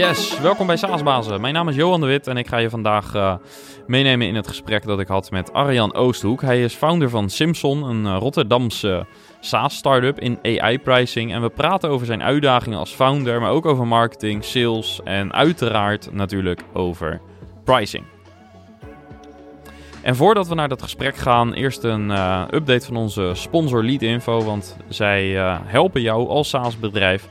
Yes, welkom bij Saasbazen. Mijn naam is Johan de Wit en ik ga je vandaag uh, meenemen in het gesprek dat ik had met Arjan Oosthoek. Hij is founder van Simpson, een uh, Rotterdamse SaaS-startup in AI-pricing. En we praten over zijn uitdagingen als founder, maar ook over marketing, sales en uiteraard natuurlijk over pricing. En voordat we naar dat gesprek gaan, eerst een update van onze sponsor Leadinfo. Want zij helpen jou als SaaS-bedrijf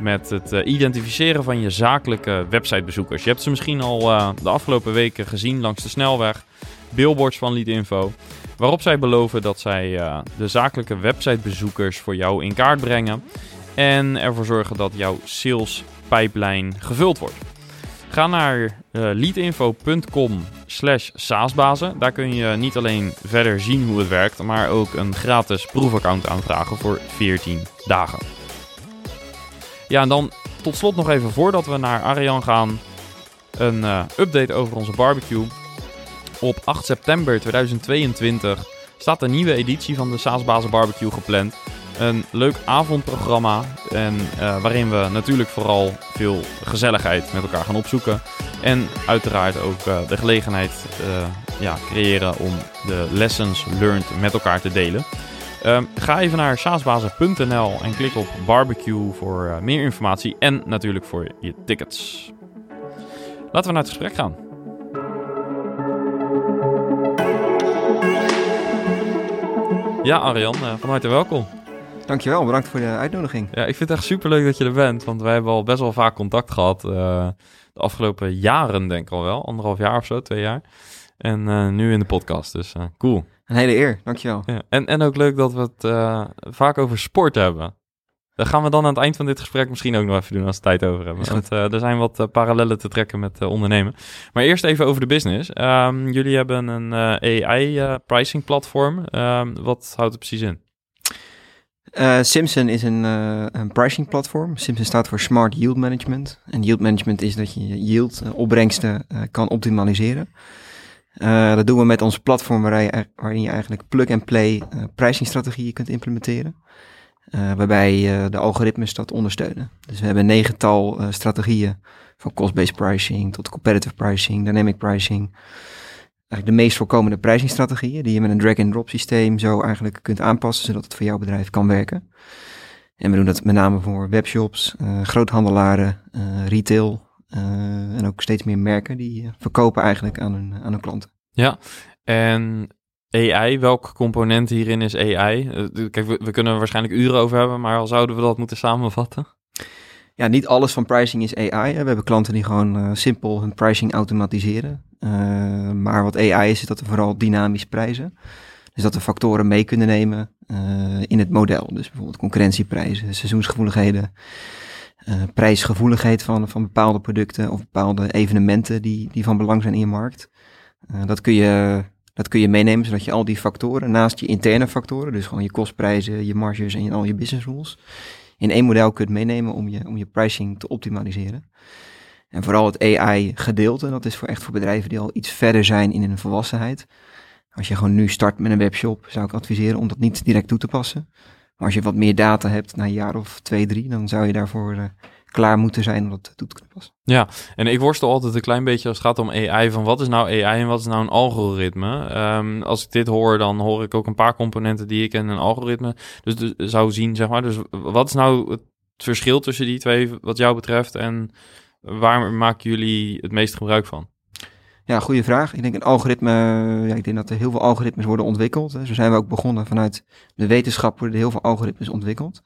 met het uh, identificeren van je zakelijke websitebezoekers. Je hebt ze misschien al de afgelopen weken gezien langs de snelweg. Billboards van Leadinfo. Waarop zij beloven dat zij de zakelijke websitebezoekers voor jou in kaart brengen. En ervoor zorgen dat jouw sales pipeline gevuld wordt. Ga naar leadinfo.com slash saasbazen. Daar kun je niet alleen verder zien hoe het werkt, maar ook een gratis proefaccount aanvragen voor 14 dagen. Ja, en dan tot slot nog even voordat we naar Ariane gaan, een uh, update over onze barbecue. Op 8 september 2022 staat een nieuwe editie van de Saasbazen Barbecue gepland. Een leuk avondprogramma en, uh, waarin we natuurlijk vooral veel gezelligheid met elkaar gaan opzoeken. En uiteraard ook uh, de gelegenheid ja, creëren om de lessons learned met elkaar te delen. Um, ga even naar saasbazen.nl en klik op barbecue voor meer informatie en natuurlijk voor je tickets. Laten we naar het gesprek gaan. Ja, Arjan, van harte welkom. Dankjewel, bedankt voor de uitnodiging. Ja, ik vind het echt superleuk dat je er bent, want wij hebben al best wel vaak contact gehad. Uh, de afgelopen jaren denk ik al wel, anderhalf jaar of zo, twee jaar. En nu in de podcast, dus cool. Een hele eer, dankjewel. Ja, en, en ook leuk dat we het vaak over sport hebben. Dat gaan we dan aan het eind van dit gesprek misschien ook nog even doen als we tijd over hebben. Want uh, er zijn wat uh, parallellen te trekken met ondernemen. Maar eerst even over de business. Um, jullie hebben een AI-pricing platform. Um, wat houdt het precies in? Simpson is een, een pricing platform. Simpson staat voor Smart Yield Management. En yield management is dat je yield, opbrengsten, kan optimaliseren. Dat doen we met ons platform waarin je, waarin je eigenlijk plug-and-play pricingstrategieën kunt implementeren. waarbij de algoritmes dat ondersteunen. Dus we hebben een negental strategieën van cost-based pricing tot competitive pricing, dynamic pricing eigenlijk de meest voorkomende prijzingsstrategieën die je met een drag-and-drop systeem zo eigenlijk kunt aanpassen, zodat het voor jouw bedrijf kan werken. En we doen dat met name voor webshops, uh, groothandelaren, uh, retail uh, en ook steeds meer merken die verkopen eigenlijk aan hun, aan hun klanten. Ja, en AI, welk component hierin is AI? Kijk, we, we kunnen er waarschijnlijk uren over hebben, maar al zouden we dat moeten samenvatten? Ja, niet alles van pricing is AI. Hè. We hebben klanten die gewoon simpel hun pricing automatiseren. Uh, maar wat AI is, is dat we vooral dynamisch prijzen. Dus dat we factoren mee kunnen nemen uh, in het model. Dus bijvoorbeeld concurrentieprijzen, seizoensgevoeligheden, uh, prijsgevoeligheid van, van bepaalde producten of bepaalde evenementen die, die van belang zijn in je markt. dat, kun je, dat kun je meenemen, zodat je al die factoren, naast je interne factoren, dus gewoon je kostprijzen, je marges en al je business rules, in één model kunt meenemen om je, om je pricing te optimaliseren. En vooral het AI-gedeelte, dat is voor echt voor bedrijven die al iets verder zijn in hun volwassenheid. Als je gewoon nu start met een webshop, zou ik adviseren om dat niet direct toe te passen. Als je wat meer data hebt na een jaar of twee, drie, dan zou je daarvoor uh, klaar moeten zijn om dat toe te kunnen passen. Ja, en ik worstel altijd een klein beetje als het gaat om AI, van wat is nou AI en wat is nou een algoritme? Um, als ik dit hoor, dan hoor ik ook een paar componenten die ik in een algoritme dus, dus zou zien, zeg maar. Dus wat is nou het verschil tussen die twee wat jou betreft en Waar maken jullie het meest gebruik van? Ja, goede vraag. Ik denk een algoritme, ja, ik denk dat er heel veel algoritmes worden ontwikkeld. Zo zijn we ook begonnen vanuit de wetenschap worden er heel veel algoritmes ontwikkeld.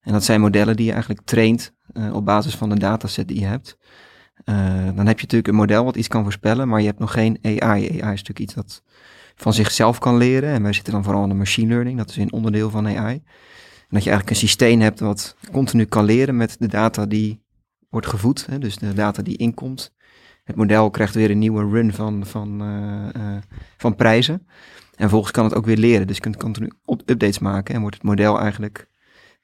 En dat zijn modellen die je eigenlijk traint uh, op basis van de dataset die je hebt. Uh, dan heb je natuurlijk een model wat iets kan voorspellen, maar je hebt nog geen AI. AI is natuurlijk iets dat van zichzelf kan leren. En wij zitten dan vooral in de machine learning, dat is een onderdeel van AI. En dat je eigenlijk een systeem hebt wat continu kan leren met de data die wordt gevoed. Hè, dus de data die inkomt. Het model krijgt weer een nieuwe run van, van, uh, uh, van prijzen. En vervolgens kan het ook weer leren. Dus je kunt continu updates maken en wordt het model eigenlijk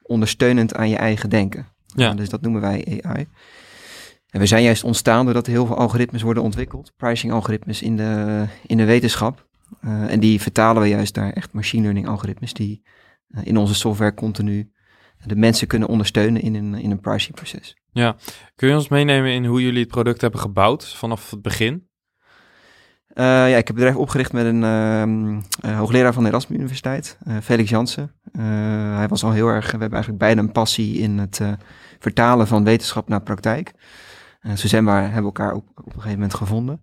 ondersteunend aan je eigen denken. Ja. dus dat noemen wij AI. En we zijn juist ontstaan doordat er heel veel algoritmes worden ontwikkeld. Pricing algoritmes in de, in de wetenschap. Uh, en die vertalen we juist naar echt machine learning algoritmes die in onze software continu de mensen kunnen ondersteunen in een, in een pricingproces. Ja, kun je ons meenemen in hoe jullie het product hebben gebouwd vanaf het begin? Uh, ja, ik heb het bedrijf opgericht met een uh, hoogleraar van de Erasmus Universiteit, Felix Jansen. hij was al heel erg, we hebben eigenlijk beide een passie in het vertalen van wetenschap naar praktijk. zo zijn we, hebben elkaar op, op een gegeven moment gevonden.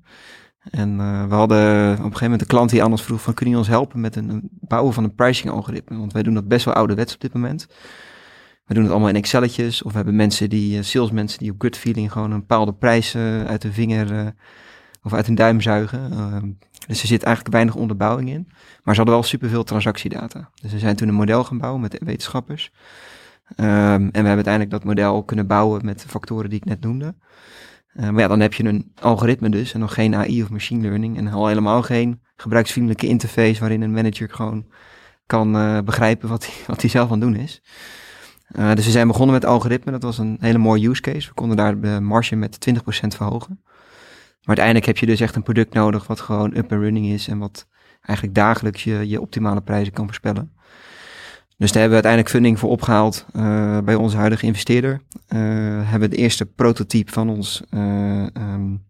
En we hadden op een gegeven moment een klant die aan ons vroeg van, kun je ons helpen met een, een bouwen van een pricing algoritme? Want wij doen dat best wel ouderwets op dit moment. We doen het allemaal in Excelletjes. Of we hebben mensen die, salesmensen die op gut feeling gewoon een bepaalde prijs uit de vinger of uit hun duim zuigen. Ehm, dus er zit eigenlijk weinig onderbouwing in. Maar ze hadden wel superveel transactiedata. Dus we zijn toen een model gaan bouwen met wetenschappers. Um, en we hebben uiteindelijk dat model kunnen bouwen met de factoren die ik net noemde. Uh, maar ja, dan heb je een algoritme dus en nog geen AI of machine learning. En al helemaal geen gebruiksvriendelijke interface waarin een manager gewoon kan begrijpen wat hij, wat hij zelf aan het doen is. Uh, dus we zijn begonnen met algoritme. Dat was een hele mooie use case. We konden daar de marge met 20% verhogen. Maar uiteindelijk heb je dus echt een product nodig wat gewoon up and running is en wat eigenlijk dagelijks je, je optimale prijzen kan voorspellen. Dus daar hebben we uiteindelijk funding voor opgehaald uh, bij onze huidige investeerder. Uh, hebben we de eerste prototype van ons um,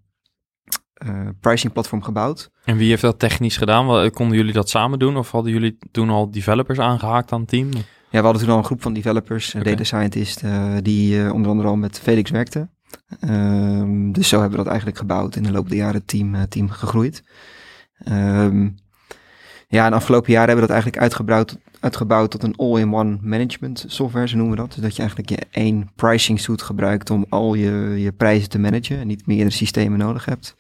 pricing platform gebouwd. En wie heeft dat technisch gedaan? Konden jullie dat samen doen of hadden jullie toen al developers aangehaakt aan het team? Ja, we hadden toen al een groep van developers, okay. data scientists, die onder andere al met Felix werkten. Um, dus zo hebben we dat eigenlijk gebouwd. In de loop der jaren team, team gegroeid. Um, ja, en afgelopen jaren hebben we dat eigenlijk uitgebouwd, uitgebouwd tot een all-in-one management software, zo noemen we dat. Dus dat je eigenlijk je één pricing suite gebruikt om al je, je prijzen te managen en niet meerdere systemen nodig hebt.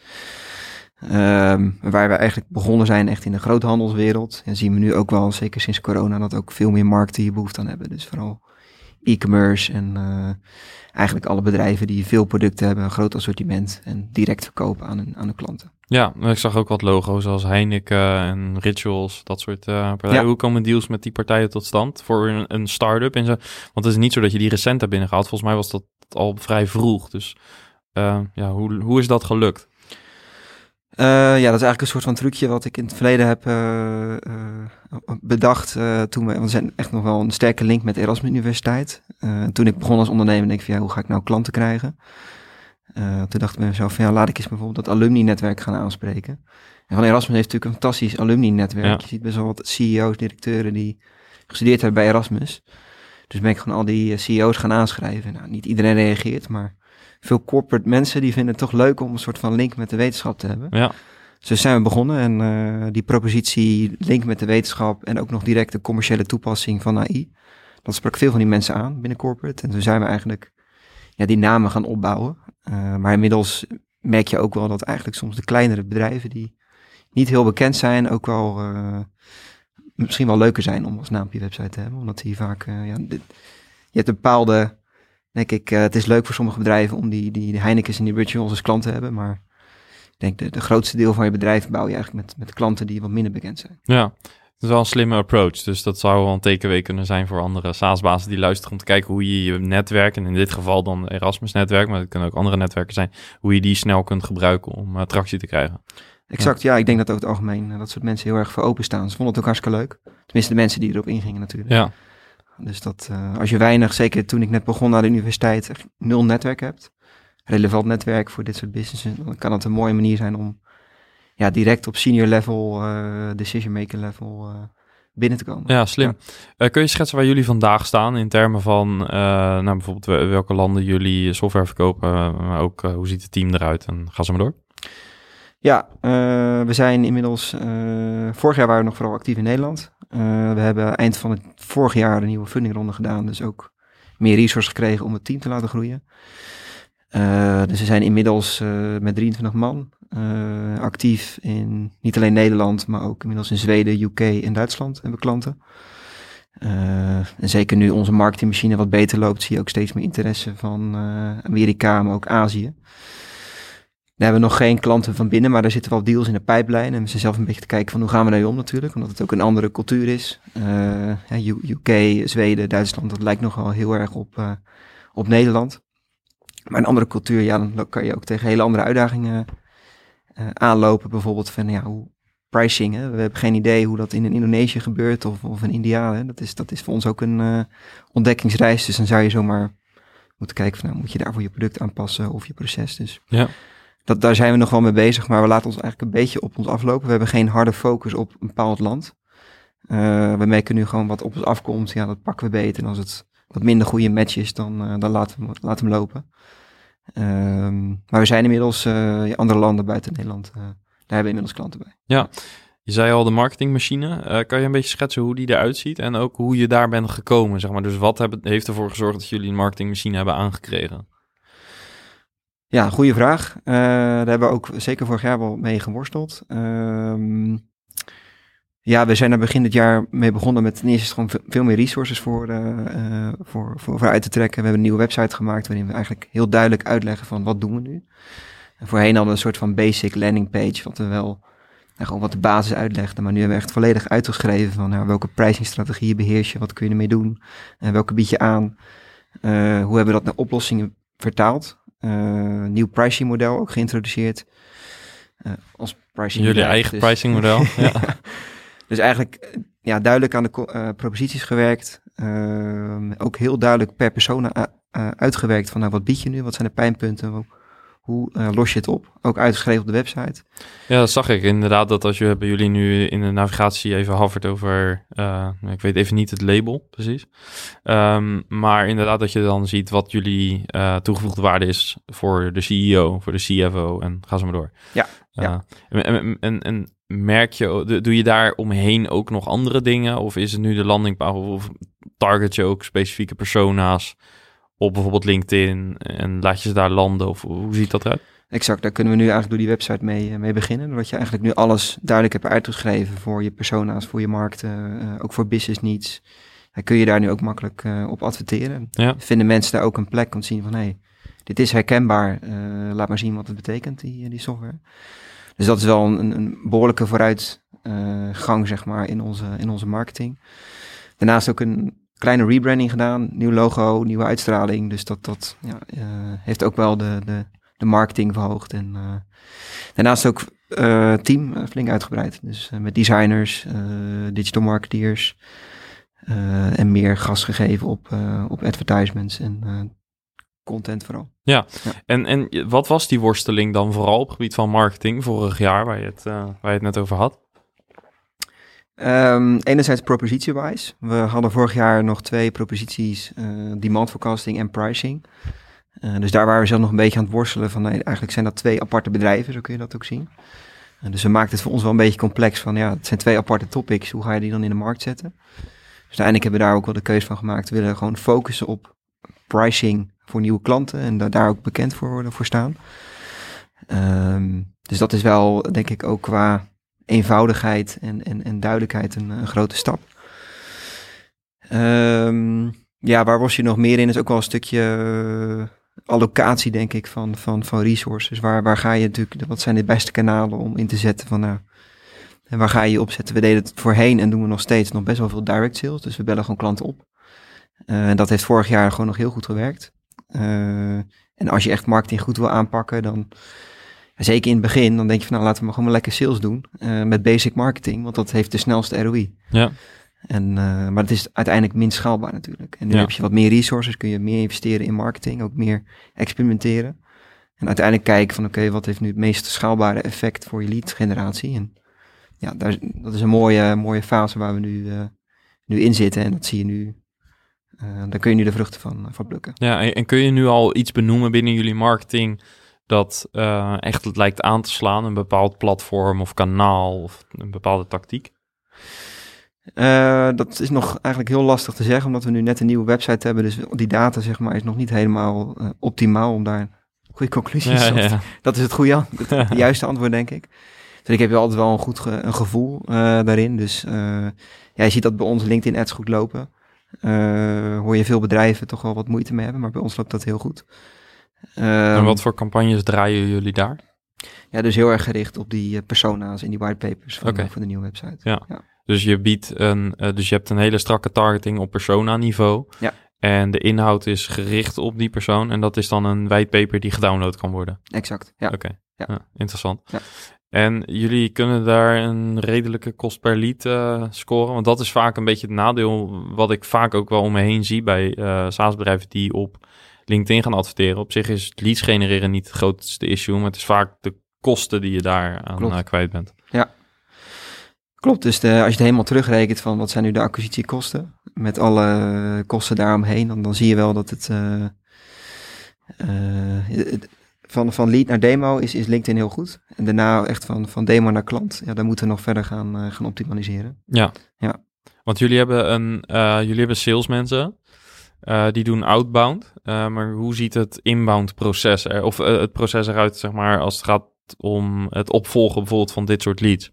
Um, waar we eigenlijk begonnen zijn echt in de groothandelswereld. En zien we nu ook wel, zeker sinds corona, dat ook veel meer markten hier behoefte aan hebben. Dus vooral e-commerce en uh, eigenlijk alle bedrijven die veel producten hebben, een groot assortiment en direct verkopen aan hun, aan hun klanten. Ja, ik zag ook wat logo's als Heineken en Rituals, dat soort uh, partijen. Hoe komen deals met die partijen tot stand voor een, een start-up? En zo? Want het is niet zo dat je die recent hebt binnengehaald. Volgens mij was dat al vrij vroeg. Dus uh, ja, hoe, hoe is dat gelukt? Uh, ja, dat is eigenlijk een soort van trucje wat ik in het verleden heb uh, uh, bedacht. toen we, want we zijn echt nog wel een sterke link met Erasmus Universiteit. toen ik begon als ondernemer, denk ik van ja, hoe ga ik nou klanten krijgen? toen dacht ik mezelf van ja, laat ik eens bijvoorbeeld dat alumni-netwerk gaan aanspreken. En van Erasmus heeft natuurlijk een fantastisch alumni-netwerk. Ja. Je ziet best wel wat CEO's, directeuren die gestudeerd hebben bij Erasmus. Dus ben ik gewoon al die CEO's gaan aanschrijven. Nou, niet iedereen reageert, maar veel corporate mensen die vinden het toch leuk om een soort van link met de wetenschap te hebben. Ja. Zo zijn we begonnen en uh, die propositie link met de wetenschap en ook nog direct de commerciële toepassing van AI. Dat sprak veel van die mensen aan binnen corporate. En toen zijn we eigenlijk ja, die namen gaan opbouwen. Uh, maar inmiddels merk je ook wel dat eigenlijk soms de kleinere bedrijven die niet heel bekend zijn, ook wel uh, misschien wel leuker zijn om als naam op je website te hebben. Omdat die vaak, ja, dit, je hebt een bepaalde denk ik, uh, het is leuk voor sommige bedrijven om die, die, die Heineken's en die Rituals als klant te hebben. Maar ik denk de, de grootste deel van je bedrijf bouw je eigenlijk met, met klanten die wat minder bekend zijn. Ja, het is wel een slimme approach. Dus dat zou wel een tekenweek kunnen zijn voor andere SaaS-bazen die luisteren om te kijken hoe je je netwerk, en in dit geval dan Erasmus-netwerk, maar het kunnen ook andere netwerken zijn, hoe je die snel kunt gebruiken om attractie te krijgen. Exact, ja. Ik denk dat over het algemeen dat soort mensen heel erg voor openstaan. Ze vonden het ook hartstikke leuk. Tenminste, de mensen die erop ingingen natuurlijk. Ja. Dus dat, uh, als je weinig, zeker toen ik net begon naar de universiteit, nul netwerk hebt, relevant netwerk voor dit soort businesses, dan kan het een mooie manier zijn om ja, direct op senior level, uh, decision maker level uh, binnen te komen. Ja, slim. Ja. kun je schetsen waar jullie vandaag staan in termen van, nou bijvoorbeeld welke landen jullie software verkopen, maar ook hoe ziet het team eruit en ga zo maar door. Ja, we zijn inmiddels, vorig jaar waren we nog vooral actief in Nederland. Uh, we hebben eind van het vorig jaar een nieuwe fundingronde gedaan. Dus ook meer resources gekregen om het team te laten groeien. Uh, dus we zijn inmiddels uh, met 23 man actief in niet alleen Nederland, maar ook inmiddels in Zweden, UK en Duitsland hebben we klanten. en zeker nu onze marketingmachine wat beter loopt, zie je ook steeds meer interesse van Amerika, maar ook Azië. We hebben nog geen klanten van binnen, maar er zitten wel deals in de pijplijn. En we zijn zelf een beetje te kijken van hoe gaan we daarmee om natuurlijk. Omdat het ook een andere cultuur is. Uh, UK, Zweden, Duitsland, dat lijkt nogal heel erg op, uh, op Nederland. Maar een andere cultuur, ja, dan kan je ook tegen hele andere uitdagingen uh, aanlopen. Bijvoorbeeld van, ja, hoe, pricing. Hè. We hebben geen idee hoe dat in Indonesië gebeurt of, of in India. Hè. Dat, is, dat is voor ons ook een ontdekkingsreis. Dus dan zou je zomaar moeten kijken van, nou, moet je daarvoor je product aanpassen of je proces. Dus ja. Dat, daar zijn we nog wel mee bezig, maar we laten ons eigenlijk een beetje op ons aflopen. We hebben geen harde focus op een bepaald land. Uh, we merken nu gewoon wat op ons afkomt. Ja, dat pakken we beter. En als het wat minder goede match is, dan, uh, dan laten, we, laten we hem lopen. Um, maar we zijn inmiddels uh, andere landen buiten Nederland. daar hebben we inmiddels klanten bij. Ja, je zei al de marketingmachine. Kan je een beetje schetsen hoe die eruit ziet en ook hoe je daar bent gekomen? Zeg maar. Dus wat heb, heeft ervoor gezorgd dat jullie een marketingmachine hebben aangekregen? Ja, goede vraag. Uh, daar hebben we ook zeker vorig jaar wel mee geworsteld. Uh, ja, we zijn er begin dit jaar mee begonnen met ten eerste gewoon veel meer resources voor, uh, voor, voor, voor uit te trekken. We hebben een nieuwe website gemaakt waarin we eigenlijk heel duidelijk uitleggen van wat doen we nu. En voorheen hadden we een soort van basic landing page, wat we wel en gewoon wat de basis uitlegde. Maar nu hebben we echt volledig uitgeschreven van nou, welke pricingstrategieën beheers je, wat kun je ermee doen, en welke bied je aan. Hoe hebben we dat naar oplossingen vertaald? Uh, nieuw pricing model ook geïntroduceerd. Uh, als pricing Jullie eigen dus, pricing model. ja. dus eigenlijk ja, duidelijk aan de proposities gewerkt. ook heel duidelijk per persoon uitgewerkt van nou, wat bied je nu? Wat zijn de pijnpunten? Hoe uh, los je het op? Ook uitgeschreven op de website. Ja, dat zag ik inderdaad. Dat als je bij jullie nu in de navigatie even hovert over, uh, ik weet even niet het label precies. Um, maar inderdaad dat je dan ziet wat jullie uh, toegevoegde waarde is voor de CEO, voor de CFO en ga zo maar door. Ja. ja. En, en, en, en, merk je, doe je daar omheen ook nog andere dingen? Of is het nu de landingpagina of target je ook specifieke persona's? Op bijvoorbeeld LinkedIn en laat je ze daar landen? Of hoe ziet dat eruit? Exact, daar kunnen we nu eigenlijk door die website mee, mee beginnen. Doordat je eigenlijk nu alles duidelijk hebt uitgeschreven voor je persona's, voor je markten, uh, ook voor business needs. Dan kun je daar nu ook makkelijk uh, op adverteren. Ja. Vinden mensen daar ook een plek om te zien van, hé, hey, dit is herkenbaar. Uh, laat maar zien wat het betekent, die, die software. Dus dat is wel een, een behoorlijke vooruitgang, zeg maar, in onze, in onze marketing. Daarnaast ook een kleine rebranding gedaan, nieuw logo, nieuwe uitstraling. Dus dat, dat ja, uh, heeft ook wel de, de, de marketing verhoogd. En uh, daarnaast ook uh, team flink uitgebreid. Dus met designers, digital marketeers en meer gas gegeven op, op advertisements en content vooral. Ja. ja, En, en wat was die worsteling dan vooral op het gebied van marketing vorig jaar, waar je het, waar je het net over had? Um, enerzijds propositie-wise. We hadden vorig jaar nog twee proposities, uh, demand forecasting en pricing. Uh, dus daar waren we zelf nog een beetje aan het worstelen van, eigenlijk zijn dat twee aparte bedrijven, zo kun je dat ook zien. Uh, dus we maakten het voor ons wel een beetje complex van, ja, het zijn twee aparte topics, hoe ga je die dan in de markt zetten? Dus uiteindelijk hebben we daar ook wel de keuze van gemaakt, we willen gewoon focussen op pricing voor nieuwe klanten en daar ook bekend voor, voor staan. Um, dus dat is wel, denk ik, ook qua eenvoudigheid en, en, en duidelijkheid een, een grote stap. Um, ja, waar was je nog meer in? Is ook wel een stukje uh, allocatie, denk ik, van, van, van resources. Waar, waar ga je natuurlijk, wat zijn de beste kanalen om in te zetten van nou, en waar ga je je opzetten? We deden het voorheen en doen we nog steeds nog best wel veel direct sales. Dus we bellen gewoon klanten op. Uh, en dat heeft vorig jaar gewoon nog heel goed gewerkt. Uh, en als je echt marketing goed wil aanpakken, dan zeker in het begin, dan denk je van nou laten we maar gewoon lekker sales doen uh, met basic marketing, want dat heeft de snelste ROI. Ja. En, uh, maar het is uiteindelijk minst schaalbaar natuurlijk. En nu ja. heb je wat meer resources, kun je meer investeren in marketing, ook meer experimenteren. En uiteindelijk kijken van oké, okay, wat heeft nu het meest schaalbare effect voor je lead generatie? En ja, daar, dat is een mooie, mooie fase waar we nu, uh, nu in zitten en dat zie je nu. daar kun je nu de vruchten van, van plukken. Ja, en, en kun je nu al iets benoemen binnen jullie marketing dat uh, echt het lijkt aan te slaan, een bepaald platform of kanaal of een bepaalde tactiek? Uh, dat is nog eigenlijk heel lastig te zeggen, omdat we nu net een nieuwe website hebben. Dus die data, zeg maar, is nog niet helemaal uh, optimaal om daar goede conclusies ja, ja. Dat is het goede, het juiste antwoord, denk ik. Dus ik heb altijd wel een goed ge een gevoel daarin. Dus ja, je ziet dat bij ons LinkedIn ads goed lopen. hoor je veel bedrijven toch wel wat moeite mee hebben, maar bij ons loopt dat heel goed. Um, en wat voor campagnes draaien jullie daar? Ja, dus heel erg gericht op die uh, persona's in die whitepapers van, okay. van de nieuwe website. Ja. ja. Dus je biedt een, uh, dus je hebt een hele strakke targeting op persona niveau. Ja. En de inhoud is gericht op die persoon. En dat is dan een whitepaper die gedownload kan worden. Exact. Ja. Oké. Okay. Ja. ja. interessant. Ja. En jullie kunnen daar een redelijke kost per lead uh, scoren. Want dat is vaak een beetje het nadeel wat ik vaak ook wel om me heen zie bij uh, SaaS-bedrijven die op LinkedIn gaan adverteren. Op zich is leads genereren niet het grootste issue, maar het is vaak de kosten die je daar aan uh, kwijt bent. Ja, klopt. Dus de, als je het helemaal terugrekent van wat zijn nu de acquisitiekosten, met alle kosten daaromheen, dan, dan zie je wel dat het, het van, van lead naar demo is, is LinkedIn heel goed. En daarna echt van, van demo naar klant. Ja, daar moeten we nog verder gaan, gaan optimaliseren. Ja. ja. Want jullie hebben, een, jullie hebben salesmensen. Uh, die doen outbound. maar hoe ziet het inbound proces er, of het proces eruit, zeg maar, als het gaat om het opvolgen bijvoorbeeld van dit soort leads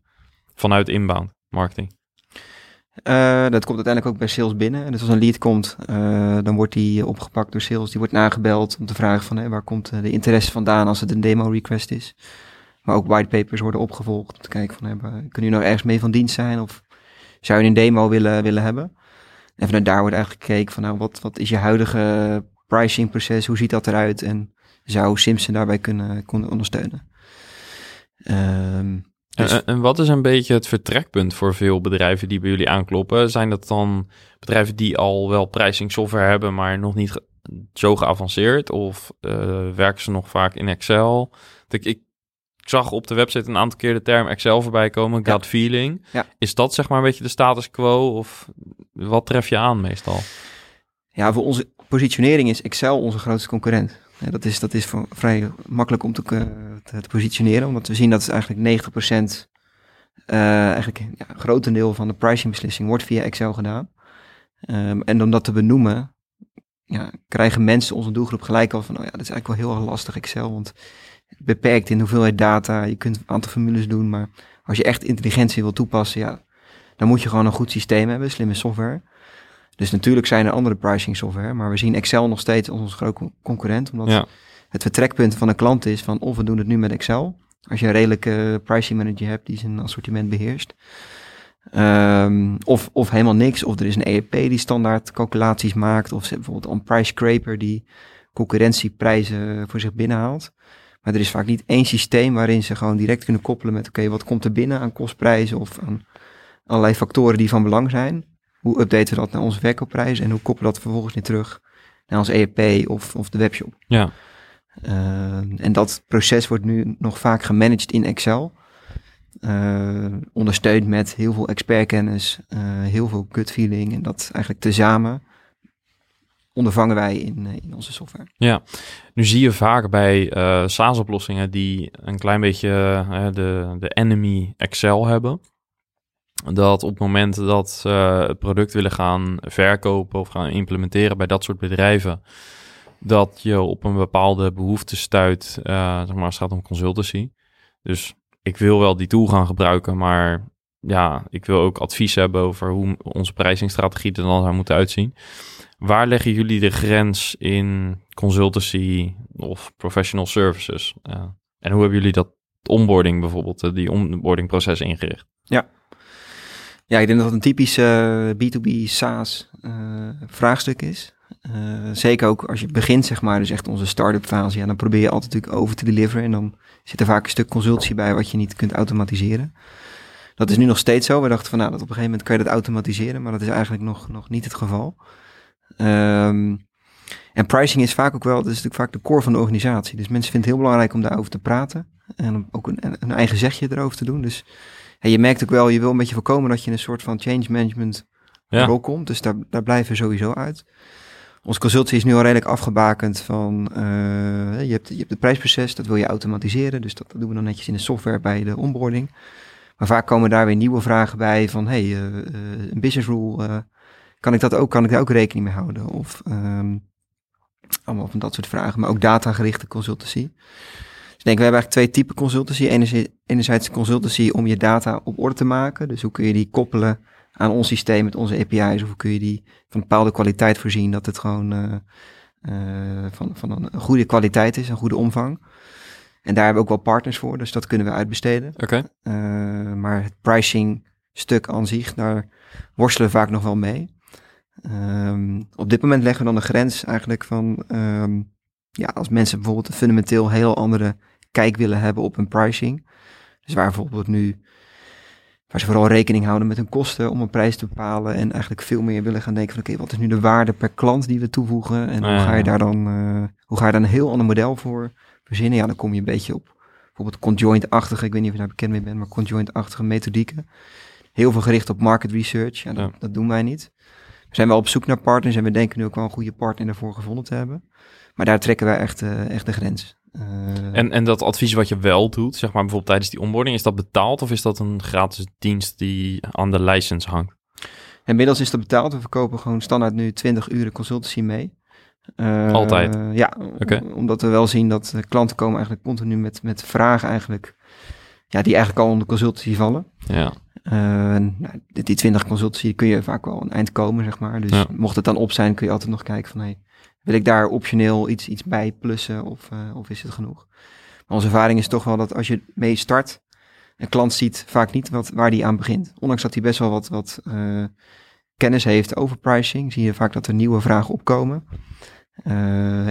vanuit inbound marketing? Dat komt uiteindelijk ook bij sales binnen. Dus als een lead komt, dan wordt die opgepakt door sales. Die wordt nagebeld om te vragen van waar komt de interesse vandaan als het een demo request is. Maar ook whitepapers worden opgevolgd om te kijken van hey, kunnen jullie nou ergens mee van dienst zijn of zou je een demo willen, willen hebben? En vanuit daar wordt eigenlijk gekeken van nou wat, wat is je huidige pricing proces, hoe ziet dat eruit en zou Simpson daarbij kunnen, kunnen ondersteunen. Um, dus... En, wat is een beetje het vertrekpunt voor veel bedrijven die bij jullie aankloppen? Zijn dat dan bedrijven die al wel pricing software hebben, maar nog niet zo geavanceerd? Of uh, werken ze nog vaak in Excel? Ik, ik, zag op de website een aantal keer de term Excel voorbij komen, gut feeling. Ja. Is dat zeg maar een beetje de status quo? Of wat tref je aan meestal? Ja, voor onze positionering is Excel onze grootste concurrent. Ja, dat is, dat is vrij makkelijk om te, te, te, positioneren, omdat we zien dat eigenlijk 90% uh, eigenlijk ja, een grotendeel van de pricingbeslissing wordt via Excel gedaan. Um, en om dat te benoemen, ja, krijgen mensen onze doelgroep gelijk al van, oh ja, dat is eigenlijk wel heel erg lastig Excel, want beperkt in hoeveelheid data, je kunt een aantal formules doen, maar als je echt intelligentie wil toepassen, ja, dan moet je gewoon een goed systeem hebben, slimme software. Dus natuurlijk zijn er andere pricing software, maar we zien Excel nog steeds als onze grote concurrent, omdat ja. het vertrekpunt van een klant is van of we doen het nu met Excel. Als je een redelijke pricing manager hebt die zijn assortiment beheerst. Um, of, of helemaal niks, of er is een ERP die standaard calculaties maakt, of bijvoorbeeld een price scraper die concurrentieprijzen voor zich binnenhaalt. Maar er is vaak niet één systeem waarin ze gewoon direct kunnen koppelen met oké, wat komt er binnen aan kostprijzen of aan allerlei factoren die van belang zijn hoe updaten we dat naar onze verkoopprijs en hoe koppelen we dat vervolgens weer terug naar ons ERP of, of de webshop. Ja. Uh, en dat proces wordt nu nog vaak gemanaged in Excel. Uh, ondersteund met heel veel expertkennis, uh, heel veel gut feeling en dat eigenlijk tezamen ondervangen wij in, in onze software. Ja, nu zie je vaak bij uh, SaaS-oplossingen die een klein beetje de, de enemy Excel hebben dat op het moment dat ze het product willen gaan verkopen of gaan implementeren bij dat soort bedrijven, dat je op een bepaalde behoefte stuit, zeg maar, het gaat om consultancy. Dus ik wil wel die tool gaan gebruiken, maar ja, ik wil ook advies hebben over hoe onze prijzingsstrategie er dan zou moeten uitzien. Waar leggen jullie de grens in consultancy of professional services? Uh, en hoe hebben jullie dat onboarding bijvoorbeeld, uh, die onboarding proces ingericht? Ja, ja, ik denk dat het een typisch uh, B2B SaaS uh, vraagstuk is. Zeker ook als je begint, zeg maar, dus echt onze start-up fase. Ja, dan probeer je altijd natuurlijk over te deliveren. En dan zit er vaak een stuk consultie bij wat je niet kunt automatiseren. Dat is nu nog steeds zo. We dachten van, nou, dat op een gegeven moment kan je dat automatiseren. Maar dat is eigenlijk nog, nog niet het geval. Um, en pricing is vaak ook wel, dat is natuurlijk vaak de core van de organisatie. Dus mensen vinden het heel belangrijk om daarover te praten. En ook een, een eigen zegje erover te doen. Dus je merkt ook wel, je wil een beetje voorkomen dat je in een soort van change management ja. rol komt. Dus daar, daar blijven we sowieso uit. Onze consultie is nu al redelijk afgebakend van, uh, je, hebt, je hebt het prijsproces, dat wil je automatiseren. Dus dat, doen we dan netjes in de software bij de onboarding. Maar vaak komen daar weer nieuwe vragen bij van, hey, uh, een business rule, kan ik dat ook, kan ik daar ook rekening mee houden? Of um, allemaal van dat soort vragen, maar ook datagerichte consultancy. Dus ik denk, we hebben eigenlijk twee typen consultancy. Enerzijds consultancy om je data op orde te maken. Dus hoe kun je die koppelen aan ons systeem met onze API's? Of hoe kun je die van bepaalde kwaliteit voorzien dat het gewoon uh, uh, van, van een goede kwaliteit is, een goede omvang. En daar hebben we ook wel partners voor, dus dat kunnen we uitbesteden. Oké. Okay. Uh, maar het pricing stuk aan zich, daar worstelen we vaak nog wel mee. Um, op dit moment leggen we dan de grens eigenlijk van um, ja, als mensen bijvoorbeeld een fundamenteel heel andere kijk willen hebben op een pricing. Dus waar bijvoorbeeld nu, waar ze vooral rekening houden met hun kosten om een prijs te bepalen en eigenlijk veel meer willen gaan denken van oké, wat is nu de waarde per klant die we toevoegen en hoe ga je daar dan, eh, hoe ga je daar een heel ander model voor verzinnen? Ja, dan kom je een beetje op bijvoorbeeld conjoint-achtige, ik weet niet of je daar bekend mee bent, maar conjoint-achtige methodieken. Heel veel gericht op market research, ja, dat, Ja. dat doen wij niet. We zijn wel op zoek naar partners en we denken nu ook wel een goede partner daarvoor gevonden te hebben. Maar daar trekken wij echt, eh, echt de grens. Eh, En, en dat advies wat je wel doet, zeg maar bijvoorbeeld tijdens die onboarding, is dat betaald of is dat een gratis dienst die aan de license hangt? Inmiddels is dat betaald. We verkopen gewoon standaard nu 20 uur consultancy mee. Eh, Altijd? Ja, Oké. omdat we wel zien dat klanten komen eigenlijk continu met, met vragen eigenlijk, ja, die eigenlijk al onder consultancy vallen. Ja, en, nou, die die 20 consultancy kun je vaak wel een eind komen, zeg maar. Dus Ja. mocht het dan op zijn, kun je altijd nog kijken van, hey, wil ik daar optioneel iets, iets bij plussen of, eh, of is het genoeg? Maar onze ervaring is toch wel dat als je mee start, een klant ziet vaak niet wat, waar die aan begint. Ondanks dat hij best wel wat, wat eh, kennis heeft over pricing, zie je vaak dat er nieuwe vragen opkomen.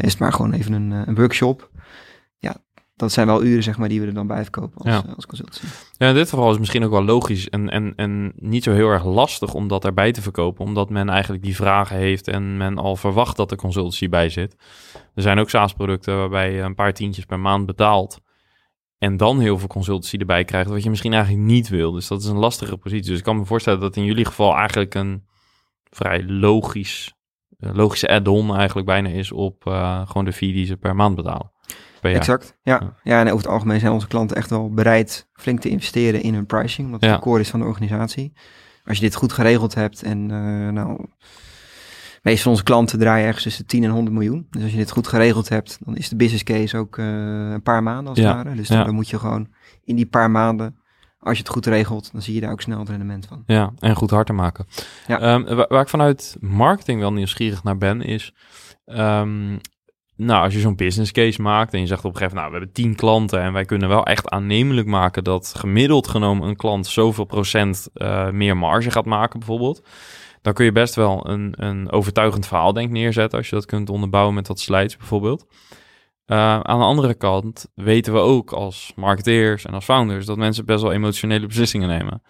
Is het maar gewoon even een, een workshop. Dat zijn wel uren zeg maar die we er dan bij verkopen als, Ja. eh, als consultancy. Ja, in dit geval is het misschien ook wel logisch en, en, en niet zo heel erg lastig om dat erbij te verkopen, omdat men eigenlijk die vragen heeft en men al verwacht dat er consultancy bij zit. Er zijn ook SaaS-producten waarbij je een paar tientjes per maand betaalt en dan heel veel consultancy erbij krijgt, wat je misschien eigenlijk niet wil. Dus dat is een lastige positie. Dus ik kan me voorstellen dat in jullie geval eigenlijk een vrij logisch, eh, logische add-on eigenlijk bijna is op eh, gewoon de fee die ze per maand betalen. Per jaar. Exact, ja. Ja. en over het algemeen zijn onze klanten echt wel bereid flink te investeren in hun pricing, omdat het Ja. de core is van de organisatie. Als je dit goed geregeld hebt en uh, nou, meestal van onze klanten draaien ergens tussen 10 en 100 miljoen. Dus als je dit goed geregeld hebt, dan is de business case ook uh, een paar maanden als het Ja. ware. Dus dan, dan moet je gewoon in die paar maanden, als je het goed regelt, dan zie je daar ook snel het rendement van. Ja, en goed hard te maken. Ja. Ehm, wa- waar, ik vanuit marketing wel nieuwsgierig naar ben, is... ehm, nou, als je zo'n business case maakt en je zegt op een gegeven moment... nou, we hebben tien klanten en wij kunnen wel echt aannemelijk maken... dat gemiddeld genomen een klant zoveel procent eh, meer marge gaat maken bijvoorbeeld... dan kun je best wel een, een overtuigend verhaal denk neerzetten... als je dat kunt onderbouwen met wat slides bijvoorbeeld. Uh, aan de andere kant weten we ook als marketeers en als founders... dat mensen best wel emotionele beslissingen nemen.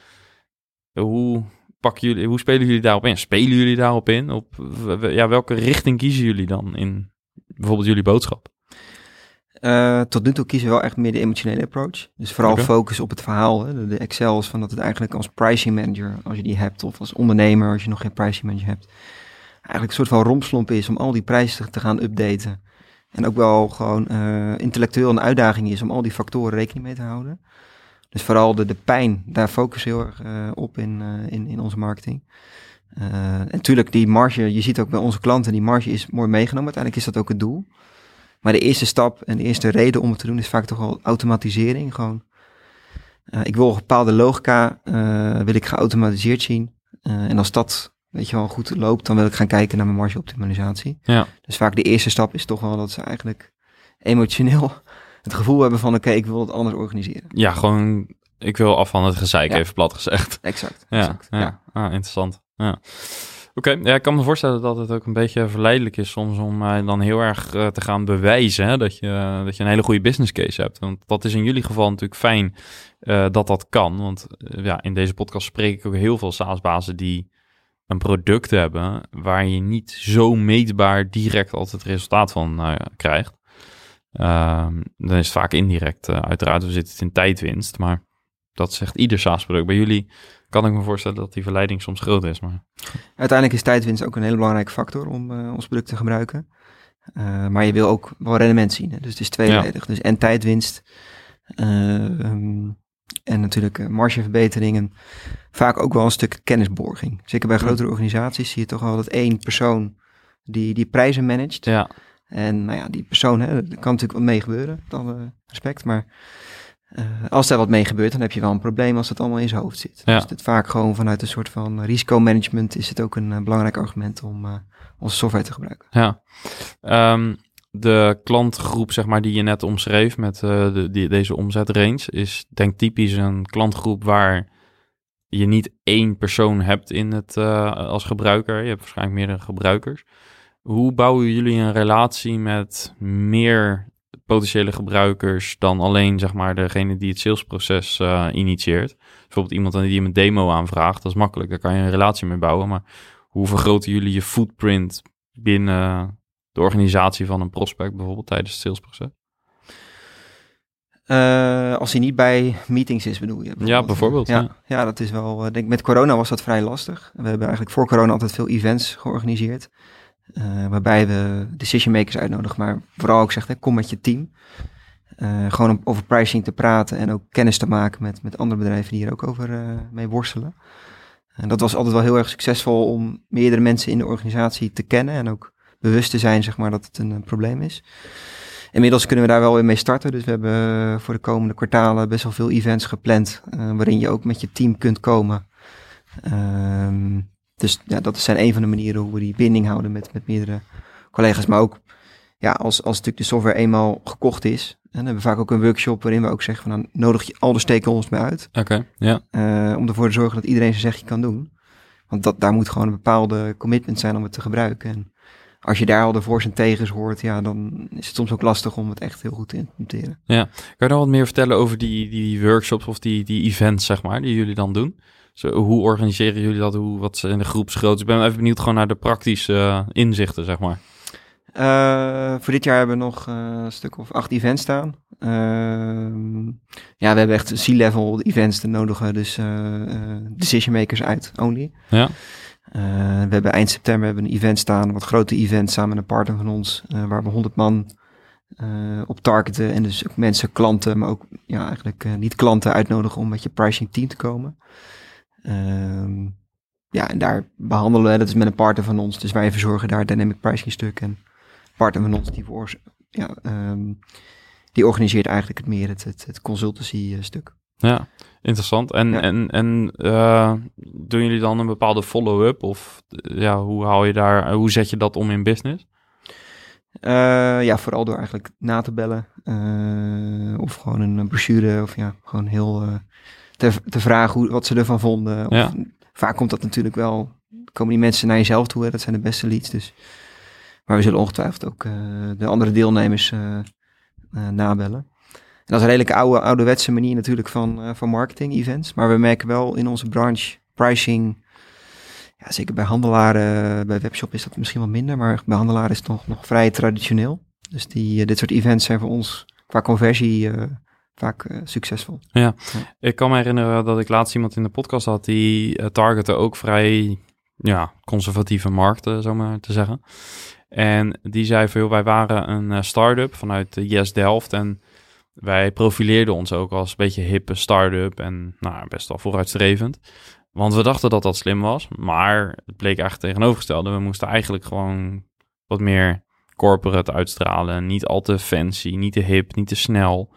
Hoe pakken jullie, hoe spelen jullie daarop in? Spelen jullie daarop in? Op ja, welke richting kiezen jullie dan in bijvoorbeeld jullie boodschap? Uh, tot nu toe kiezen we wel echt meer de emotionele approach. Dus vooral focus op het verhaal. Hè. De, de Excels van dat het eigenlijk als pricing manager, als je die hebt, of als ondernemer, als je nog geen pricing manager hebt, eigenlijk een soort van rompslomp is om al die prijzen te gaan updaten. En ook wel gewoon uh, intellectueel een uitdaging is om al die factoren rekening mee te houden. Dus vooral de, de pijn, daar focussen we heel erg uh, op in, in, in onze marketing. Uh, en natuurlijk, die marge, je ziet ook bij onze klanten, die marge is mooi meegenomen. Uiteindelijk is dat ook het doel. Maar de eerste stap en de eerste reden om het te doen is vaak toch wel automatisering. Gewoon, uh, ik wil een bepaalde logica, uh, wil ik geautomatiseerd zien. Uh, en als dat, weet je wel, goed loopt, dan wil ik gaan kijken naar mijn margeoptimalisatie. Ja. Dus vaak de eerste stap is toch wel dat ze eigenlijk emotioneel het gevoel hebben van, oké, okay, ik wil het anders organiseren. Ja, gewoon, ik wil af van het gezeik, Ja. even plat gezegd. Exact, Ja, exact. ja. ja. Ah, interessant. Ja. Oké, ja, ik kan me voorstellen dat het ook een beetje verleidelijk is soms om uh, dan heel erg uh, te gaan bewijzen hè, dat, je, dat je een hele goede business case hebt. Want dat is in jullie geval natuurlijk fijn uh, dat dat kan. Want ja, in deze podcast spreek ik ook heel veel SaaS-bazen die een product hebben waar je niet zo meetbaar direct altijd het resultaat van krijgt. Ehm, dan is het vaak indirect. Uiteraard, we zitten in tijdwinst, maar dat zegt ieder SaaS-product. Bij jullie kan ik me voorstellen dat die verleiding soms groot is. Maar... Uiteindelijk is tijdwinst ook een hele belangrijke factor om uh, ons product te gebruiken. Uh, maar je wil ook wel rendement zien. Hè? Dus het is tweeledig. Ja. Dus en tijdwinst uh, um, en natuurlijk margeverbeteringen. Vaak ook wel een stuk kennisborging. Zeker bij grotere organisaties zie je toch wel dat één persoon die, die prijzen managt. Ja. En nou ja, die persoon, hè, kan natuurlijk wat mee gebeuren, alle respect. Maar uh, als daar wat mee gebeurt, dan heb je wel een probleem als dat allemaal in zijn hoofd zit. Ja. Dus het vaak gewoon vanuit een soort van risicomanagement is het ook een uh, belangrijk argument om uh, onze software te gebruiken. Ja. Um, de klantgroep, zeg maar, die je net omschreef met de, die, deze omzetrange, is denk typisch een klantgroep waar je niet één persoon hebt in het als gebruiker. Je hebt waarschijnlijk meerdere gebruikers. Hoe bouwen jullie een relatie met meer potentiële gebruikers dan alleen zeg maar degene die het salesproces uh, initieert. Bijvoorbeeld iemand die een demo aanvraagt, dat is makkelijk, daar kan je een relatie mee bouwen. Maar hoe vergroten jullie je footprint binnen de organisatie van een prospect bijvoorbeeld tijdens het salesproces? Uh, als hij niet bij meetings is, bedoel je? Bijvoorbeeld. Ja, bijvoorbeeld. Ja, ja. dat is wel. Ik denk met corona was dat vrij lastig. We hebben eigenlijk voor corona altijd veel events georganiseerd. Uh, waarbij we decision makers uitnodigen, maar vooral ook zegt, hè, kom met je team. Uh, gewoon om over pricing te praten en ook kennis te maken met, met andere bedrijven die hier ook over uh, mee worstelen. En dat was altijd wel heel erg succesvol om meerdere mensen in de organisatie te kennen en ook bewust te zijn, zeg maar, dat het een, een probleem is. Inmiddels kunnen we daar wel weer mee starten. Dus we hebben voor de komende kwartalen best wel veel events gepland. waarin je ook met je team kunt komen. Ehm, dus ja, dat zijn een van de manieren hoe we die binding houden met, met meerdere collega's. Maar ook ja, als, als natuurlijk de software eenmaal gekocht is. En dan hebben we vaak ook een workshop waarin we ook zeggen van dan nodig je al de stakeholders mee uit. Oké, ja. Uh, om ervoor te zorgen dat iedereen zijn zegje kan doen. Want dat, daar moet gewoon een bepaalde commitment zijn om het te gebruiken. En als je daar al de voor's en tegens hoort, ja, dan is het soms ook lastig om het echt heel goed te implementeren. Ja, kan je nog wat meer vertellen over die, die workshops of die, die events, zeg maar, die jullie dan doen? Zo, hoe organiseren jullie dat? Hoe, wat in de groepsgrootte? Ik ben even benieuwd gewoon naar de praktische uh, inzichten, zeg maar. Uh, voor dit jaar hebben we nog uh, een stuk of acht events staan. Ehm, ja, we hebben echt C-level events te nodigen, dus decision makers uit only. Ja. we hebben eind september hebben een event staan, wat grote event samen met een partner van ons, waar we 100 man op targeten en dus ook mensen, klanten, maar ook ja, eigenlijk niet klanten uitnodigen om met je pricing team te komen. Um, ja, en daar behandelen we, dat is met een partner van ons, dus wij verzorgen daar dynamic pricing stuk. En partner van ons, die, voor, ja, um, die organiseert eigenlijk het meer het, het, het consultancy uh, stuk. Ja, interessant. En, ja. en, en uh, doen jullie dan een bepaalde follow-up? Of ja, hoe haal je daar, hoe zet je dat om in business? Uh, ja, vooral door eigenlijk na te bellen. Uh, of gewoon een brochure. Of ja, gewoon heel te, te vragen hoe, wat ze ervan vonden. Of, ja. Vaak komt dat natuurlijk wel, komen die mensen naar jezelf toe, hè, dat zijn de beste leads. Dus. Maar we zullen ongetwijfeld ook uh, de andere deelnemers uh, uh, nabellen. En dat is een redelijk oude, ouderwetse manier natuurlijk van, van marketing events. Maar we merken wel in onze branche pricing, ja, zeker bij handelaren, bij webshop is dat misschien wel minder, maar bij handelaren is het nog, nog vrij traditioneel. Dus die, dit soort events zijn voor ons qua conversie vaak uh, succesvol. Ja. ja. ik kan me herinneren dat ik laatst iemand in de podcast had die uh, targette ook vrij ja, conservatieve markten, zo maar te zeggen. En die zei veel, wij waren een uh, start-up vanuit de Yes Delft en wij profileerden ons ook als een beetje hippe start-up en nou, best wel vooruitstrevend. Want we dachten dat dat slim was, maar het bleek eigenlijk tegenovergestelde. We moesten eigenlijk gewoon wat meer corporate uitstralen. Niet al te fancy, niet te hip, niet te snel.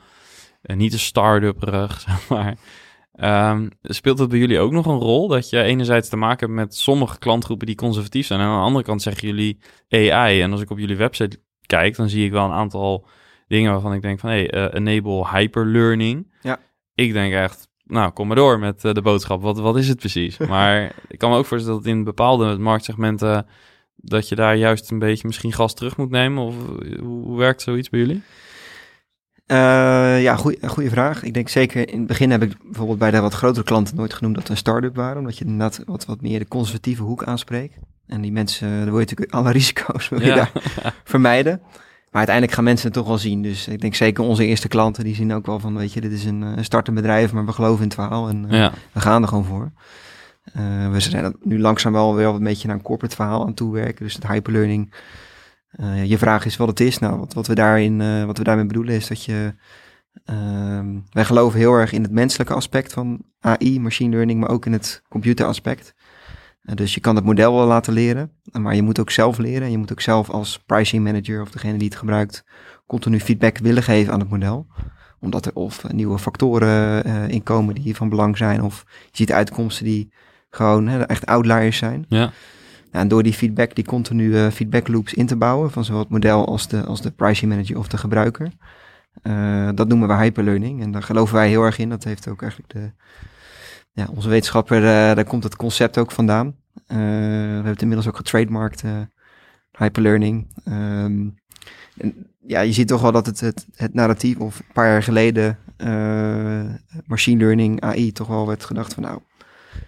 Uh, niet te start-up-erig, zeg maar. Um, speelt het bij jullie ook nog een rol dat je enerzijds te maken hebt met sommige klantgroepen die conservatief zijn en aan de andere kant zeggen jullie AI. En als ik op jullie website kijk, dan zie ik wel een aantal dingen waarvan ik denk van hey, uh, enable hyperlearning. Ja. Ik denk echt, nou kom maar door met uh, de boodschap. Wat, wat is het precies? maar ik kan me ook voorstellen dat in bepaalde marktsegmenten dat je daar juist een beetje misschien gas terug moet nemen. Of hoe, hoe werkt zoiets bij jullie? Uh, ja, goede vraag. Ik denk zeker in het begin heb ik bijvoorbeeld bij de wat grotere klanten nooit genoemd dat we een start-up waren, omdat je inderdaad wat, wat meer de conservatieve hoek aanspreekt. En die mensen, daar wil je natuurlijk alle risico's wil je ja. daar vermijden. Maar uiteindelijk gaan mensen het toch wel zien. Dus ik denk zeker onze eerste klanten, die zien ook wel van, weet je, dit is een, een startend bedrijf, maar we geloven in het verhaal en uh, ja. we gaan er gewoon voor. Uh, we zijn nu langzaam wel weer een beetje naar een corporate verhaal aan toe werken. Dus het hyperlearning uh, je vraag is wat het is. Nou, wat, wat, we, daarin, uh, wat we daarmee bedoelen is dat je. Uh, wij geloven heel erg in het menselijke aspect van AI, machine learning, maar ook in het computeraspect. dus je kan het model wel laten leren, maar je moet ook zelf leren. Je moet ook zelf als pricing manager of degene die het gebruikt, continu feedback willen geven aan het model. Omdat er of nieuwe factoren in komen die van belang zijn, of je ziet uitkomsten die gewoon echt outliers zijn. Ja. Nou, en door die feedback, die continue uh, feedback loops in te bouwen van zowel het model als de, als de pricing manager of de gebruiker. Uh, dat noemen we hyperlearning en daar geloven wij heel erg in. Dat heeft ook eigenlijk de, ja, onze wetenschapper, uh, daar komt het concept ook vandaan. we hebben het inmiddels ook getrademarkt, hyperlearning. Um, ja, je ziet toch wel dat het, het, het narratief, of een paar jaar geleden, machine learning, AI, toch wel werd gedacht van nou,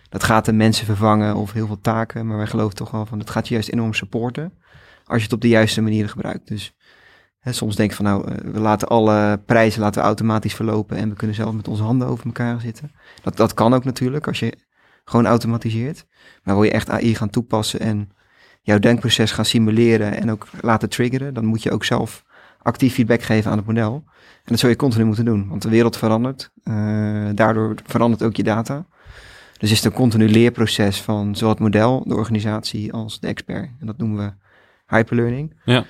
dat gaat de mensen vervangen of heel veel taken. Maar wij geloven toch wel van, het gaat je juist enorm supporten als je het op de juiste manier gebruikt. Dus hè, soms denk ik van nou, we laten alle prijzen laten automatisch verlopen en we kunnen zelf met onze handen over elkaar zitten. Dat, dat kan ook natuurlijk als je gewoon automatiseert. Maar wil je echt AI gaan toepassen en jouw denkproces gaan simuleren en ook laten triggeren, dan moet je ook zelf actief feedback geven aan het model. En dat zul je continu moeten doen, want de wereld verandert. Uh, daardoor verandert ook je data. Dus is het een continu leerproces van zowel het model, de organisatie als de expert. En dat noemen we hyperlearning. Ja.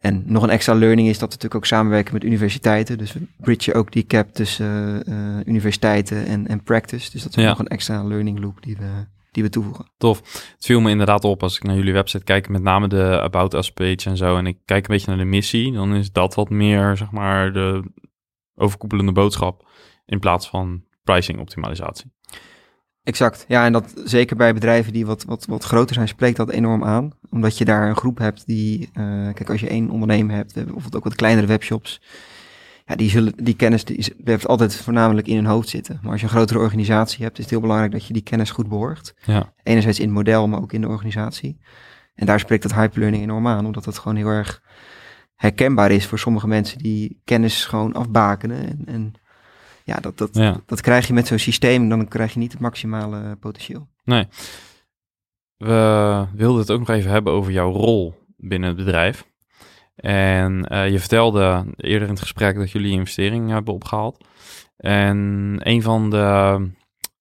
En nog een extra learning is dat we natuurlijk ook samenwerken met universiteiten. Dus we bridgen ook die cap tussen uh, universiteiten en, en practice. Dus dat is nog een extra learning loop die we, die we toevoegen. Tof. Het viel me inderdaad op als ik naar jullie website kijk, met name de About Us page en zo. En ik kijk een beetje naar de missie. Dan is dat wat meer, zeg maar, de overkoepelende boodschap in plaats van pricing optimalisatie. Exact. Ja, en dat zeker bij bedrijven die wat, wat, wat groter zijn, spreekt dat enorm aan. Omdat je daar een groep hebt die, uh, kijk, als je één ondernemer hebt, bijvoorbeeld ook wat kleinere webshops, ja, die, zullen, die kennis die blijft altijd voornamelijk in hun hoofd zitten. Maar als je een grotere organisatie hebt, is het heel belangrijk dat je die kennis goed behoort. Ja. Enerzijds in het model, maar ook in de organisatie. En daar spreekt dat hyperlearning enorm aan, omdat het gewoon heel erg herkenbaar is voor sommige mensen die kennis gewoon afbakenen en, en ja, dat, dat, dat krijg je met zo'n systeem, dan krijg je niet het maximale potentieel. Nee. We wilden het ook nog even hebben over jouw rol binnen het bedrijf. En uh, je vertelde eerder in het gesprek dat jullie investering hebben opgehaald. En een van de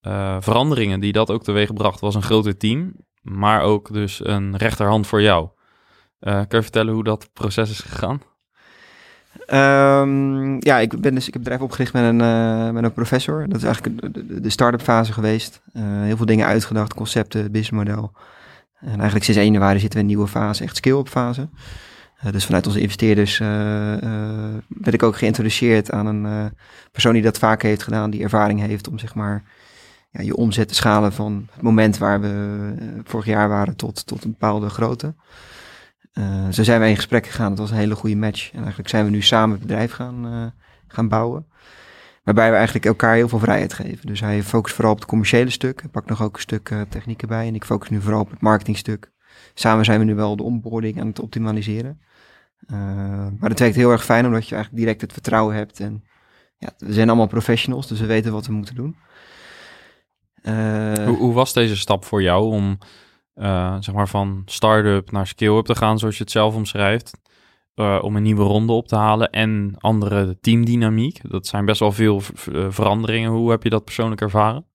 uh, veranderingen die dat ook teweegbracht was een groter team, maar ook dus een rechterhand voor jou. Uh, kun je vertellen hoe dat proces is gegaan? Um, ja, ik, ben dus, ik heb het bedrijf opgericht met een, uh, met een professor. Dat is eigenlijk de, de start-up fase geweest. Uh, heel veel dingen uitgedacht, concepten, businessmodel. En eigenlijk sinds 1 januari zitten we in een nieuwe fase, echt scale-up fase. Uh, dus vanuit onze investeerders werd ik ook geïntroduceerd aan een persoon die dat vaker heeft gedaan, die ervaring heeft om zeg maar ja, je omzet te schalen van het moment waar we vorig jaar waren tot, tot een bepaalde grootte. Uh, zo zijn wij in gesprek gegaan. Het was een hele goede match. En eigenlijk zijn we nu samen het bedrijf gaan, uh, gaan bouwen. Waarbij we eigenlijk elkaar heel veel vrijheid geven. Dus hij focust vooral op het commerciële stuk. Hij pakt nog ook een stuk uh, techniek erbij. En ik focus nu vooral op het marketingstuk. Samen zijn we nu wel de onboarding aan het optimaliseren. maar het werkt heel erg fijn omdat je eigenlijk direct het vertrouwen hebt. En ja, we zijn allemaal professionals, dus we weten wat we moeten doen. Hoe, hoe was deze stap voor jou om uh, zeg maar van start-up naar scale-up te gaan, zoals je het zelf omschrijft. Uh, om een nieuwe ronde op te halen en andere teamdynamiek. Dat zijn best wel veel uh, veranderingen. Hoe heb je dat persoonlijk ervaren?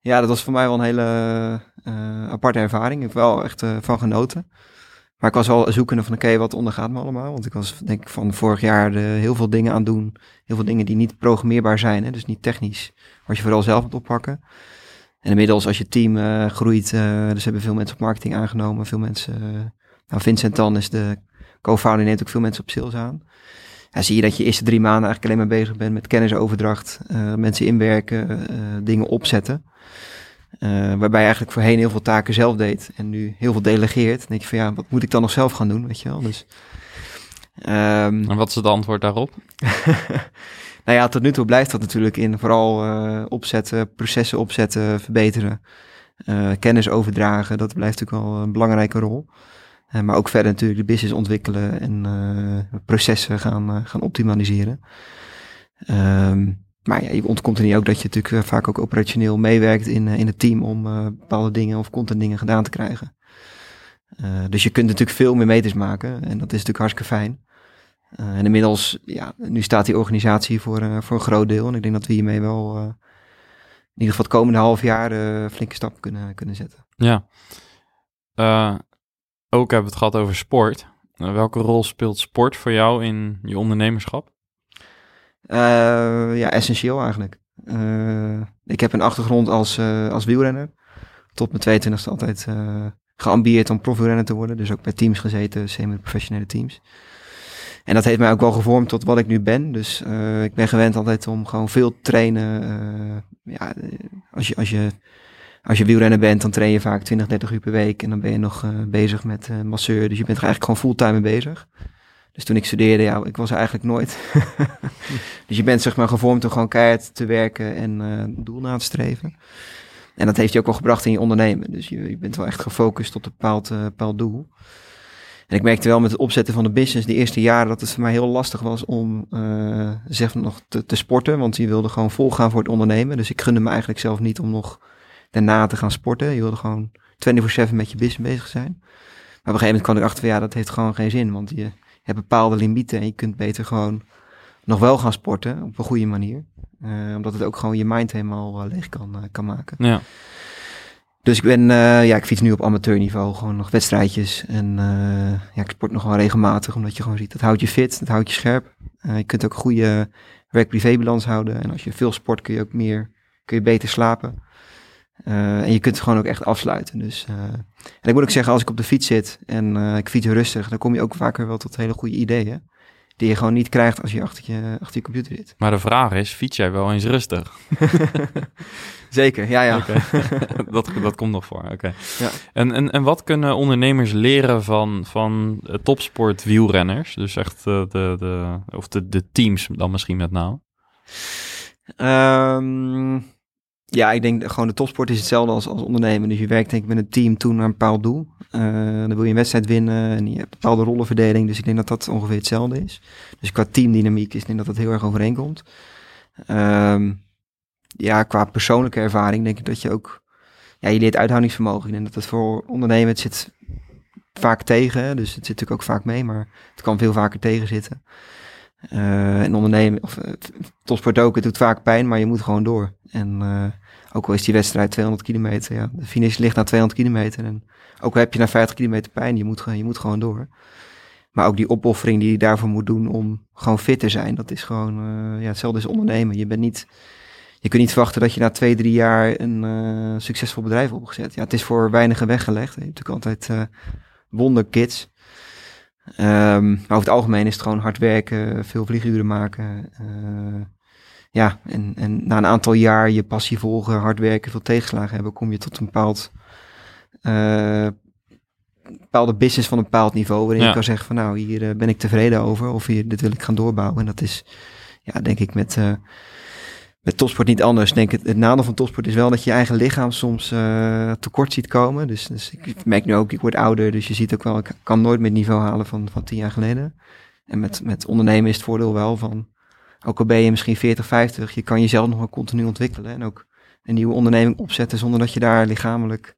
Ja, dat was voor mij wel een hele aparte ervaring. Ik heb wel echt van genoten. Maar ik was wel zoekende van, oké, wat ondergaat me allemaal? Want ik was denk ik van vorig jaar heel veel dingen aan doen. Heel veel dingen die niet programmeerbaar zijn, hè, dus niet technisch. Wat je vooral zelf moet oppakken. En inmiddels als je team uh, groeit, uh, dus hebben veel mensen op marketing aangenomen, veel mensen, uh, nou Vincent dan is de co-founder, neemt ook veel mensen op sales aan. Ja, zie je dat je eerste drie maanden eigenlijk alleen maar bezig bent met kennisoverdracht, mensen inwerken, dingen opzetten. waarbij je eigenlijk voorheen heel veel taken zelf deed en nu heel veel delegeert. Dan denk je van ja, wat moet ik dan nog zelf gaan doen, weet je wel. Dus, um, en wat is het antwoord daarop? Nou ja, tot nu toe blijft dat natuurlijk in vooral uh, opzetten, processen opzetten, verbeteren, uh, kennis overdragen. Dat blijft natuurlijk wel een belangrijke rol. Uh, maar ook verder natuurlijk de business ontwikkelen en processen gaan, gaan optimaliseren. Um, maar ja, je ontkomt er niet ook dat je natuurlijk vaak ook operationeel meewerkt in, in het team om bepaalde dingen of content dingen gedaan te krijgen. dus je kunt natuurlijk veel meer meters maken en dat is natuurlijk hartstikke fijn. Uh, en inmiddels, ja, nu staat die organisatie voor, uh, voor een groot deel. En ik denk dat we hiermee wel uh, in ieder geval het komende half jaar flinke stappen kunnen, kunnen zetten. Ja. ook hebben we het gehad over sport. welke rol speelt sport voor jou in je ondernemerschap? ja, essentieel eigenlijk. ik heb een achtergrond als, als wielrenner. Tot mijn 22e altijd geambieerd om profwielrenner te worden. Dus ook bij teams gezeten, semi-professionele teams. En dat heeft mij ook wel gevormd tot wat ik nu ben. Dus uh, ik ben gewend altijd om gewoon veel te trainen. Uh, ja, als je, als je, als je wielrenner bent, dan train je vaak 20, 30 uur per week. En dan ben je nog bezig met masseur. Dus je bent er eigenlijk gewoon fulltime mee bezig. Dus toen ik studeerde, ja, ik was er eigenlijk nooit. dus je bent zeg maar gevormd om gewoon keihard te werken en uh, doel na te streven. En dat heeft je ook wel gebracht in je ondernemen. Dus je, je bent wel echt gefocust op een bepaald, bepaald doel. En ik merkte wel met het opzetten van de business de eerste jaren dat het voor mij heel lastig was om uh, zeg nog te, te, sporten. Want je wilde gewoon volgaan voor het ondernemen. Dus ik gunde me eigenlijk zelf niet om nog daarna te gaan sporten. Je wilde gewoon 24-7 met je business bezig zijn. Maar op een gegeven moment kwam ik achter van ja, dat heeft gewoon geen zin. Want je hebt bepaalde limieten en je kunt beter gewoon nog wel gaan sporten op een goede manier. Uh, omdat het ook gewoon je mind helemaal uh, leeg kan, kan maken. Ja. Dus ik ben, ja, ik fiets nu op amateurniveau, gewoon nog wedstrijdjes. En ja, ik sport nog wel regelmatig, omdat je gewoon ziet, dat houdt je fit, dat houdt je scherp. je kunt ook een goede werk-privé-balans houden. En als je veel sport, kun je ook meer, kun je beter slapen. en je kunt het gewoon ook echt afsluiten. Dus, en ik moet ook zeggen, als ik op de fiets zit en ik fiets rustig, dan kom je ook vaker wel tot hele goede ideeën die je gewoon niet krijgt als je achter je, achter je computer zit. Maar de vraag is, fiets jij wel eens rustig? Zeker, ja, ja. Okay. dat, dat komt nog voor, oké. Ja. En, en, en wat kunnen ondernemers leren van, van topsport wielrenners? Dus echt de, de, de, of de, de teams dan misschien met name? Um, ja, ik denk gewoon de topsport is hetzelfde als, als ondernemen. Dus je werkt denk ik met een team toe naar een bepaald doel. Uh, dan wil je een wedstrijd winnen en je hebt een bepaalde rollenverdeling. Dus ik denk dat dat ongeveer hetzelfde is. Dus qua teamdynamiek is ik denk dat dat heel erg overeenkomt. Um, ja, qua persoonlijke ervaring denk ik dat je ook... Ja, je leert uithoudingsvermogen. Ik denk dat dat voor ondernemen, het zit vaak tegen. Dus het zit natuurlijk ook vaak mee, maar het kan veel vaker tegen zitten. Uh, en ondernemen, of uh, topsport ook, het doet vaak pijn, maar je moet gewoon door. En uh, ook al is die wedstrijd 200 kilometer, ja, de finish ligt na 200 kilometer. En ook al heb je na 50 kilometer pijn, je moet, je moet gewoon door. Maar ook die opoffering die je daarvoor moet doen om gewoon fit te zijn, dat is gewoon, ja, hetzelfde is ondernemen. Je bent niet, je kunt niet verwachten dat je na twee, drie jaar een succesvol bedrijf opgezet. Ja, het is voor weinigen weggelegd. Je hebt natuurlijk altijd wonderkids. Um, maar over het algemeen is het gewoon hard werken, veel vlieguren maken. Uh, ja, en, en na een aantal jaar je passie volgen, hard werken, veel tegenslagen hebben, kom je tot een bepaald, uh, bepaalde business van een bepaald niveau. Waarin ja. je kan zeggen van nou, hier uh, ben ik tevreden over of hier, dit wil ik gaan doorbouwen. En dat is, ja, denk ik met met topsport niet anders. Denk het, het nadeel van topsport is wel dat je je eigen lichaam soms uh, tekort ziet komen. Dus, dus, ik merk nu ook, ik word ouder, dus je ziet ook wel, ik kan nooit meer het niveau halen van, van tien jaar geleden. En met, met ondernemen is het voordeel wel van, ook al ben je misschien 40, 50, je kan jezelf nog wel continu ontwikkelen. En ook een nieuwe onderneming opzetten zonder dat je daar lichamelijk,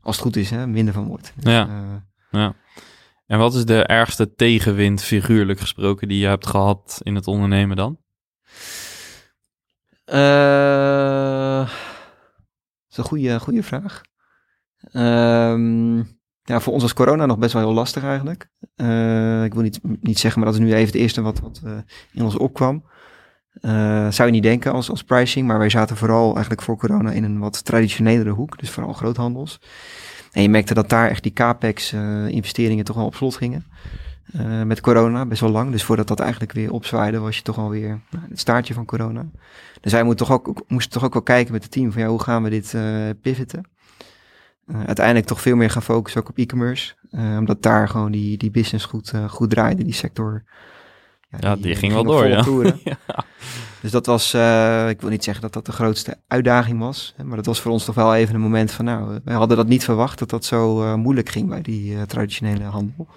als het goed is, hè, minder van wordt. Dus, ja. Uh, ja. En wat is de ergste tegenwind, figuurlijk gesproken, die je hebt gehad in het ondernemen dan? Uh, dat is een goede, goede vraag. Um, ja, voor ons was corona nog best wel heel lastig eigenlijk. Uh, ik wil niet, niet zeggen, maar dat is nu even het eerste wat, wat uh, in ons opkwam. Uh, zou je niet denken als, als pricing, maar wij zaten vooral eigenlijk voor corona in een wat traditionelere hoek, dus vooral groothandels. En je merkte dat daar echt die capex-investeringen toch wel op slot gingen. Met corona, best wel lang. Dus voordat dat eigenlijk weer opzwaaide, was je toch alweer nou, het staartje van corona. Dus wij moeten toch ook, moesten toch ook wel kijken met het team van ja, hoe gaan we dit pivoten. Uh, uiteindelijk toch veel meer gaan focussen ook op e-commerce. omdat daar gewoon die, die business goed, goed draaide, die sector. Ja, ja die, die, ging wel door, ja. ja. Dus dat was, ik wil niet zeggen dat dat de grootste uitdaging was. Maar dat was voor ons toch wel even een moment van nou, wij hadden dat niet verwacht dat dat zo moeilijk ging bij die traditionele handel.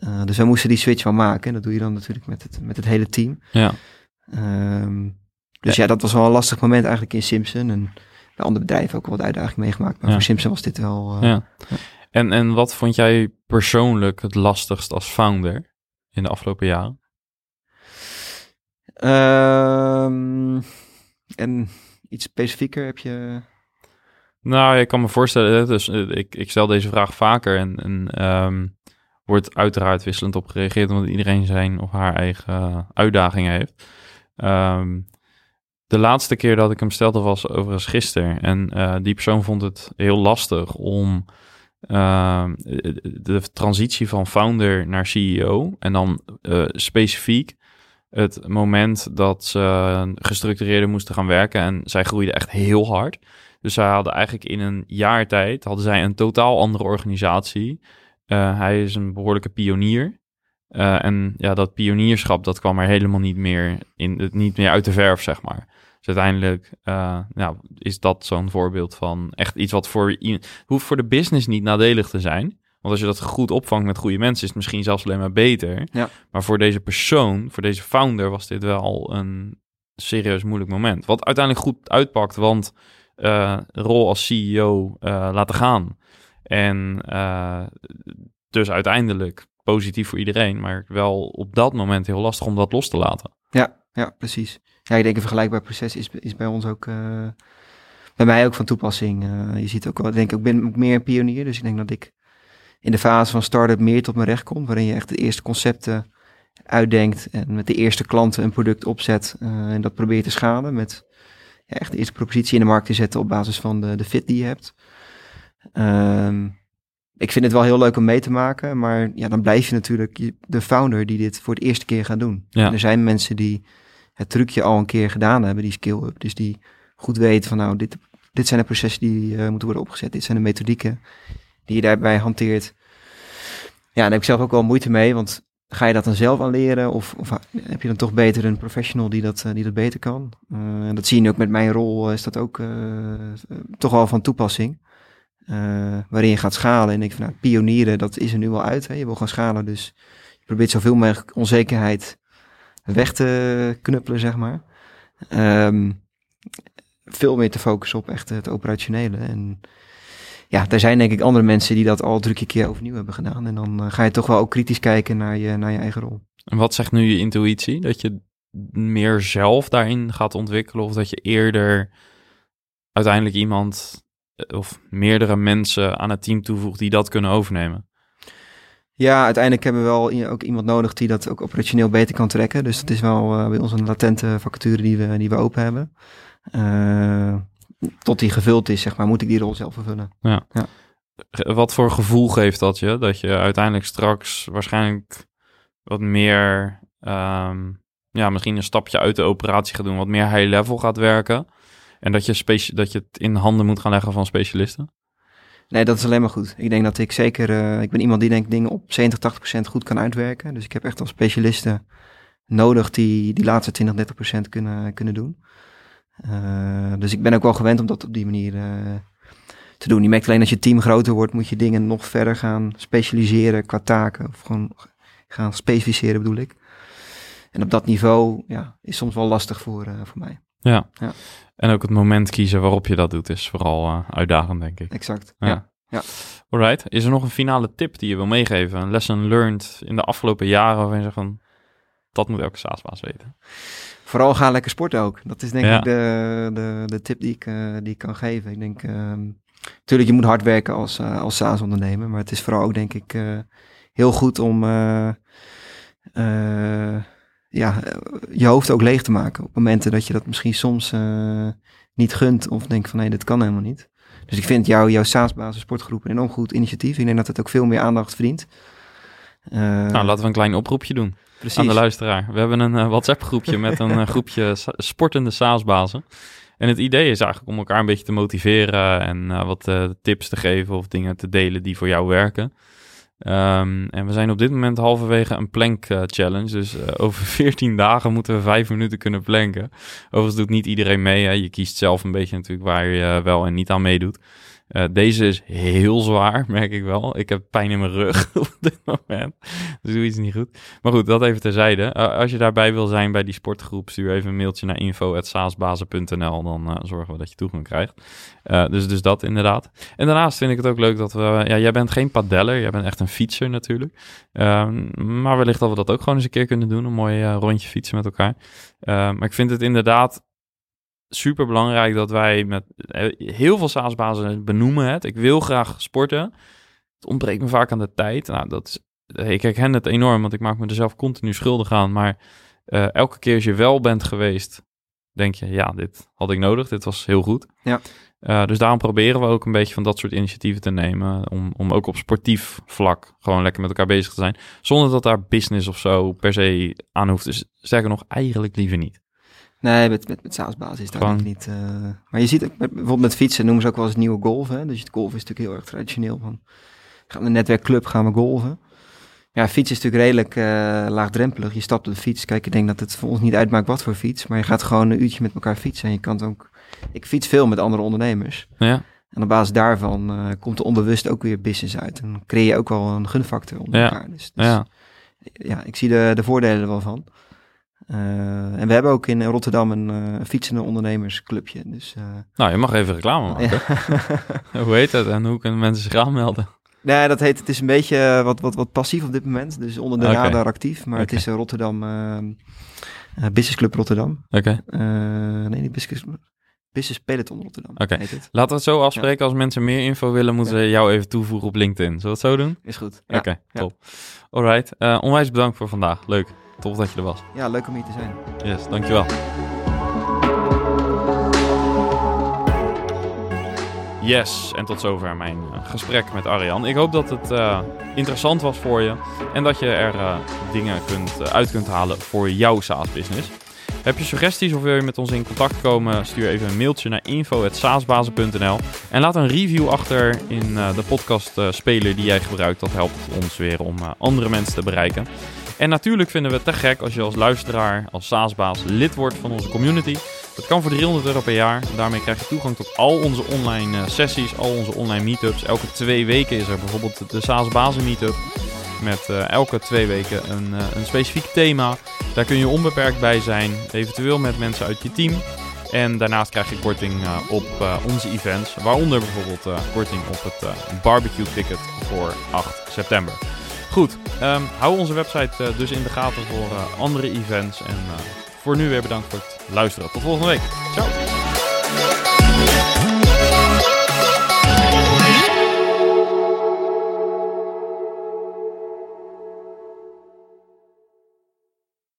Uh, dus we moesten die switch wel maken. En dat doe je dan natuurlijk met het, met het hele team. Ja. Um, dus ja. ja. dat was wel een lastig moment eigenlijk in Simpson. En bij andere bedrijven ook wel wat uitdaging meegemaakt. Maar ja. voor Simpson was dit wel... Uh, ja. En, en wat vond jij persoonlijk het lastigst als founder in de afgelopen jaren? Um, en iets specifieker heb je... Nou, ik kan me voorstellen, dus ik, ik stel deze vraag vaker en, en um, wordt uiteraard wisselend op gereageerd, omdat iedereen zijn of haar eigen uitdagingen heeft. Um, de laatste keer dat ik hem stelde was overigens gisteren. En uh, die persoon vond het heel lastig om uh, de transitie van founder naar CEO. En dan uh, specifiek het moment dat ze gestructureerder moesten gaan werken. En zij groeide echt heel hard. Dus zij hadden eigenlijk in een jaar tijd hadden zij een totaal andere organisatie. Uh, hij is een behoorlijke pionier. Eh, en ja, dat pionierschap, dat kwam er helemaal niet meer, in, niet meer uit de verf, zeg maar. Dus uiteindelijk uh, nou, is dat zo'n voorbeeld van echt iets wat voor... hoeft voor de business niet nadelig te zijn. Want als je dat goed opvangt met goede mensen, is het misschien zelfs alleen maar beter. Ja. Maar voor deze persoon, voor deze founder, was dit wel een serieus moeilijk moment. Wat uiteindelijk goed uitpakt, want uh, rol als CEO uh, laten gaan. En uh, dus uiteindelijk positief voor iedereen, maar wel op dat moment heel lastig om dat los te laten. Ja, ja precies. Ja, ik denk een vergelijkbaar proces is, is bij ons ook, uh, bij mij ook van toepassing. Uh, je ziet ook wel, denk ik, ik ben ook meer een pionier, dus ik denk dat ik in de fase van start-up meer tot mijn recht kom, waarin je echt de eerste concepten uitdenkt en met de eerste klanten een product opzet uh, en dat probeert te schalen met ja, echt de eerste propositie in de markt te zetten op basis van de, de fit die je hebt. Um, ik vind het wel heel leuk om mee te maken, maar ja, dan blijf je natuurlijk de founder die dit voor het eerste keer gaat doen. Ja. Er zijn mensen die het trucje al een keer gedaan hebben, die skill-up. Dus die goed weten van nou, dit, dit zijn de processen die uh, moeten worden opgezet. Dit zijn de methodieken die je daarbij hanteert. Ja, daar heb ik zelf ook wel moeite mee, want ga je dat dan zelf aan leren? Of, of heb je dan toch beter een professional die dat, uh, die dat beter kan? En dat zie je ook met mijn rol, is dat ook toch wel van toepassing. Waarin je gaat schalen. En ik van, nou, pionieren, dat is er nu al uit. Hè? Je wil gaan schalen, dus je probeert zoveel mogelijk onzekerheid weg te knuppelen, zeg maar. Um, veel meer te focussen op echt het operationele. En ja, er zijn denk ik andere mensen die dat al drie keer overnieuw hebben gedaan. En dan uh, ga je toch wel ook kritisch kijken naar je, naar je eigen rol. En wat zegt nu je intuïtie? Dat je meer zelf daarin gaat ontwikkelen? Of dat je eerder uiteindelijk iemand of meerdere mensen aan het team toevoegt die dat kunnen overnemen? Ja, uiteindelijk hebben we wel ook iemand nodig die dat ook operationeel beter kan trekken. Dus dat is wel uh, bij ons een latente vacature die we, die we open hebben. Uh, tot die gevuld is, zeg maar, moet ik die rol zelf vervullen. Ja. ja. Wat voor gevoel geeft dat je? Dat je uiteindelijk straks waarschijnlijk wat meer, um, ja, misschien een stapje uit de operatie gaat doen, wat meer high level gaat werken. En dat je, dat je het in handen moet gaan leggen van specialisten? Nee, dat is alleen maar goed. Ik denk dat ik zeker, uh, ik ben iemand die denk ik dingen op 70, 80 procent goed kan uitwerken. Dus ik heb echt al specialisten nodig die die laatste 20, 30 procent kunnen, kunnen doen. Uh, dus ik ben ook wel gewend om dat op die manier uh, te doen. Je merkt alleen als je team groter wordt, moet je dingen nog verder gaan specialiseren qua taken. Of gewoon gaan specificeren bedoel ik. En op dat niveau ja, is soms wel lastig voor, voor mij. Ja. ja. En ook het moment kiezen waarop je dat doet is vooral uh, uitdagend, denk ik. Exact. Ja. ja. ja. Alright. Is er nog een finale tip die je wil meegeven? Een lesson learned in de afgelopen jaren waarvan je zegt van, dat moet elke SaaS-baas weten. Vooral ga lekker sporten ook. Dat is denk ja. ik de, de, de tip die ik, uh, die ik kan geven. Ik denk, um, natuurlijk je moet hard werken als, uh, als SaaS-ondernemer, maar het is vooral ook denk ik heel goed om ja, je hoofd ook leeg te maken. Op momenten dat je dat misschien soms uh, niet gunt of denkt van nee, dit kan helemaal niet. Dus ik vind jou, jouw SaaS-basis sportgroep een enorm goed initiatief. Ik denk dat het ook veel meer aandacht verdient. Uh, nou, laten we een klein oproepje doen precies. aan de luisteraar. We hebben een uh, WhatsApp-groepje met een groepje sportende SaaS-bazen. En het idee is eigenlijk om elkaar een beetje te motiveren en wat tips te geven of dingen te delen die voor jou werken. Um, en we zijn op dit moment halverwege een plank uh, challenge. Dus uh, over 14 dagen moeten we vijf minuten kunnen planken. Overigens doet niet iedereen mee. Hè. Je kiest zelf een beetje natuurlijk waar je uh, wel en niet aan meedoet. Uh, deze is heel zwaar, merk ik wel. Ik heb pijn in mijn rug op dit moment. Dus doe iets niet goed. Maar goed, dat even terzijde. Uh, als je daarbij wil zijn bij die sportgroep, stuur even een mailtje naar info.saasbazen.nl. Dan uh, zorgen we dat je toegang krijgt. dus, dus dat inderdaad. En daarnaast vind ik het ook leuk dat we... Ja, jij bent geen padeller, jij bent echt een fietser natuurlijk. maar wellicht dat we dat ook gewoon eens een keer kunnen doen. Een mooi rondje fietsen met elkaar. maar ik vind het inderdaad super belangrijk dat wij met heel veel SaaS-bazen benoemen het. Ik wil graag sporten. Het ontbreekt me vaak aan de tijd. Nou, dat is, ik herken het enorm, want ik maak me er zelf continu schuldig aan. Maar uh, elke keer als je wel bent geweest, denk je, ja, dit had ik nodig. Dit was heel goed. Ja. Uh, dus daarom proberen we ook een beetje van dat soort initiatieven te nemen. Om, om ook op sportief vlak gewoon lekker met elkaar bezig te zijn. Zonder dat daar business of zo per se aan hoeft. Dus sterker nog, eigenlijk liever niet. Nee, met, met, met SaaS-basis is dat niet. Uh, maar je ziet ook, met, bijvoorbeeld met fietsen noemen ze ook wel eens nieuwe golf. Hè? Dus het golf is natuurlijk heel erg traditioneel. Van, gaan we een netwerkclub, gaan we golven. Ja, fiets is natuurlijk redelijk uh, laagdrempelig. Je stapt op de fiets. Kijk, ik denk dat het voor ons niet uitmaakt wat voor fiets. Maar je gaat gewoon een uurtje met elkaar fietsen. En je kan ook... Ik fiets veel met andere ondernemers. Ja. En op basis daarvan uh, komt er onbewust ook weer business uit. En dan creëer je ook wel een gunfactor onder Ja. elkaar. Dus, dus Ja. ja, ik zie de, de voordelen er wel van. Eh, en we hebben ook in Rotterdam een eh, fietsende ondernemersclubje. Dus, eh, Nou, je mag even reclame maken. hoe heet het en hoe kunnen mensen zich aanmelden? Nee, dat heet, het is een beetje wat, wat, wat passief op dit moment. Dus onder de radar actief. Maar het is Rotterdam, eh, eh, Business Club Rotterdam. Oké. Nee, niet Business, Business Peloton Rotterdam Oké. het. Laten we het zo afspreken. Als mensen meer info willen, moeten ze jou even toevoegen op LinkedIn. Zullen we het zo doen? Is goed. Ja. Oké, top. Alright. Onwijs bedankt voor vandaag. Leuk. Tof dat je er was. ja, leuk om hier te zijn. Yes, dankjewel. Yes, en tot zover mijn eh, gesprek met Arjan. Ik hoop dat het eh, interessant was voor je en dat je er eh, dingen kunt, uit kunt halen voor jouw SaaS-business. Heb je suggesties of wil je met ons in contact komen? Stuur even een mailtje naar info.saasbazen.nl en laat een review achter in de podcast-speler die jij gebruikt. Dat helpt ons weer om andere mensen te bereiken. En natuurlijk vinden we het te gek als je als luisteraar, als SaaS-baas, lid wordt van onze community. Dat kan voor 300 euro per jaar. Daarmee krijg je toegang tot al onze online eh, sessies, al onze online meetups. Elke twee weken is er bijvoorbeeld de SaaS Bazen Meetup. Met eh, elke twee weken een, eh, een specifiek thema. Daar kun je onbeperkt bij zijn, eventueel met mensen uit je team. En daarnaast krijg je korting op onze events. Waaronder bijvoorbeeld korting op het barbecue ticket voor 8 september. Goed, ehm, hou onze website eh, dus in de gaten voor eh, andere events. En eh, voor nu weer bedankt voor het luisteren. Tot volgende week. Ciao.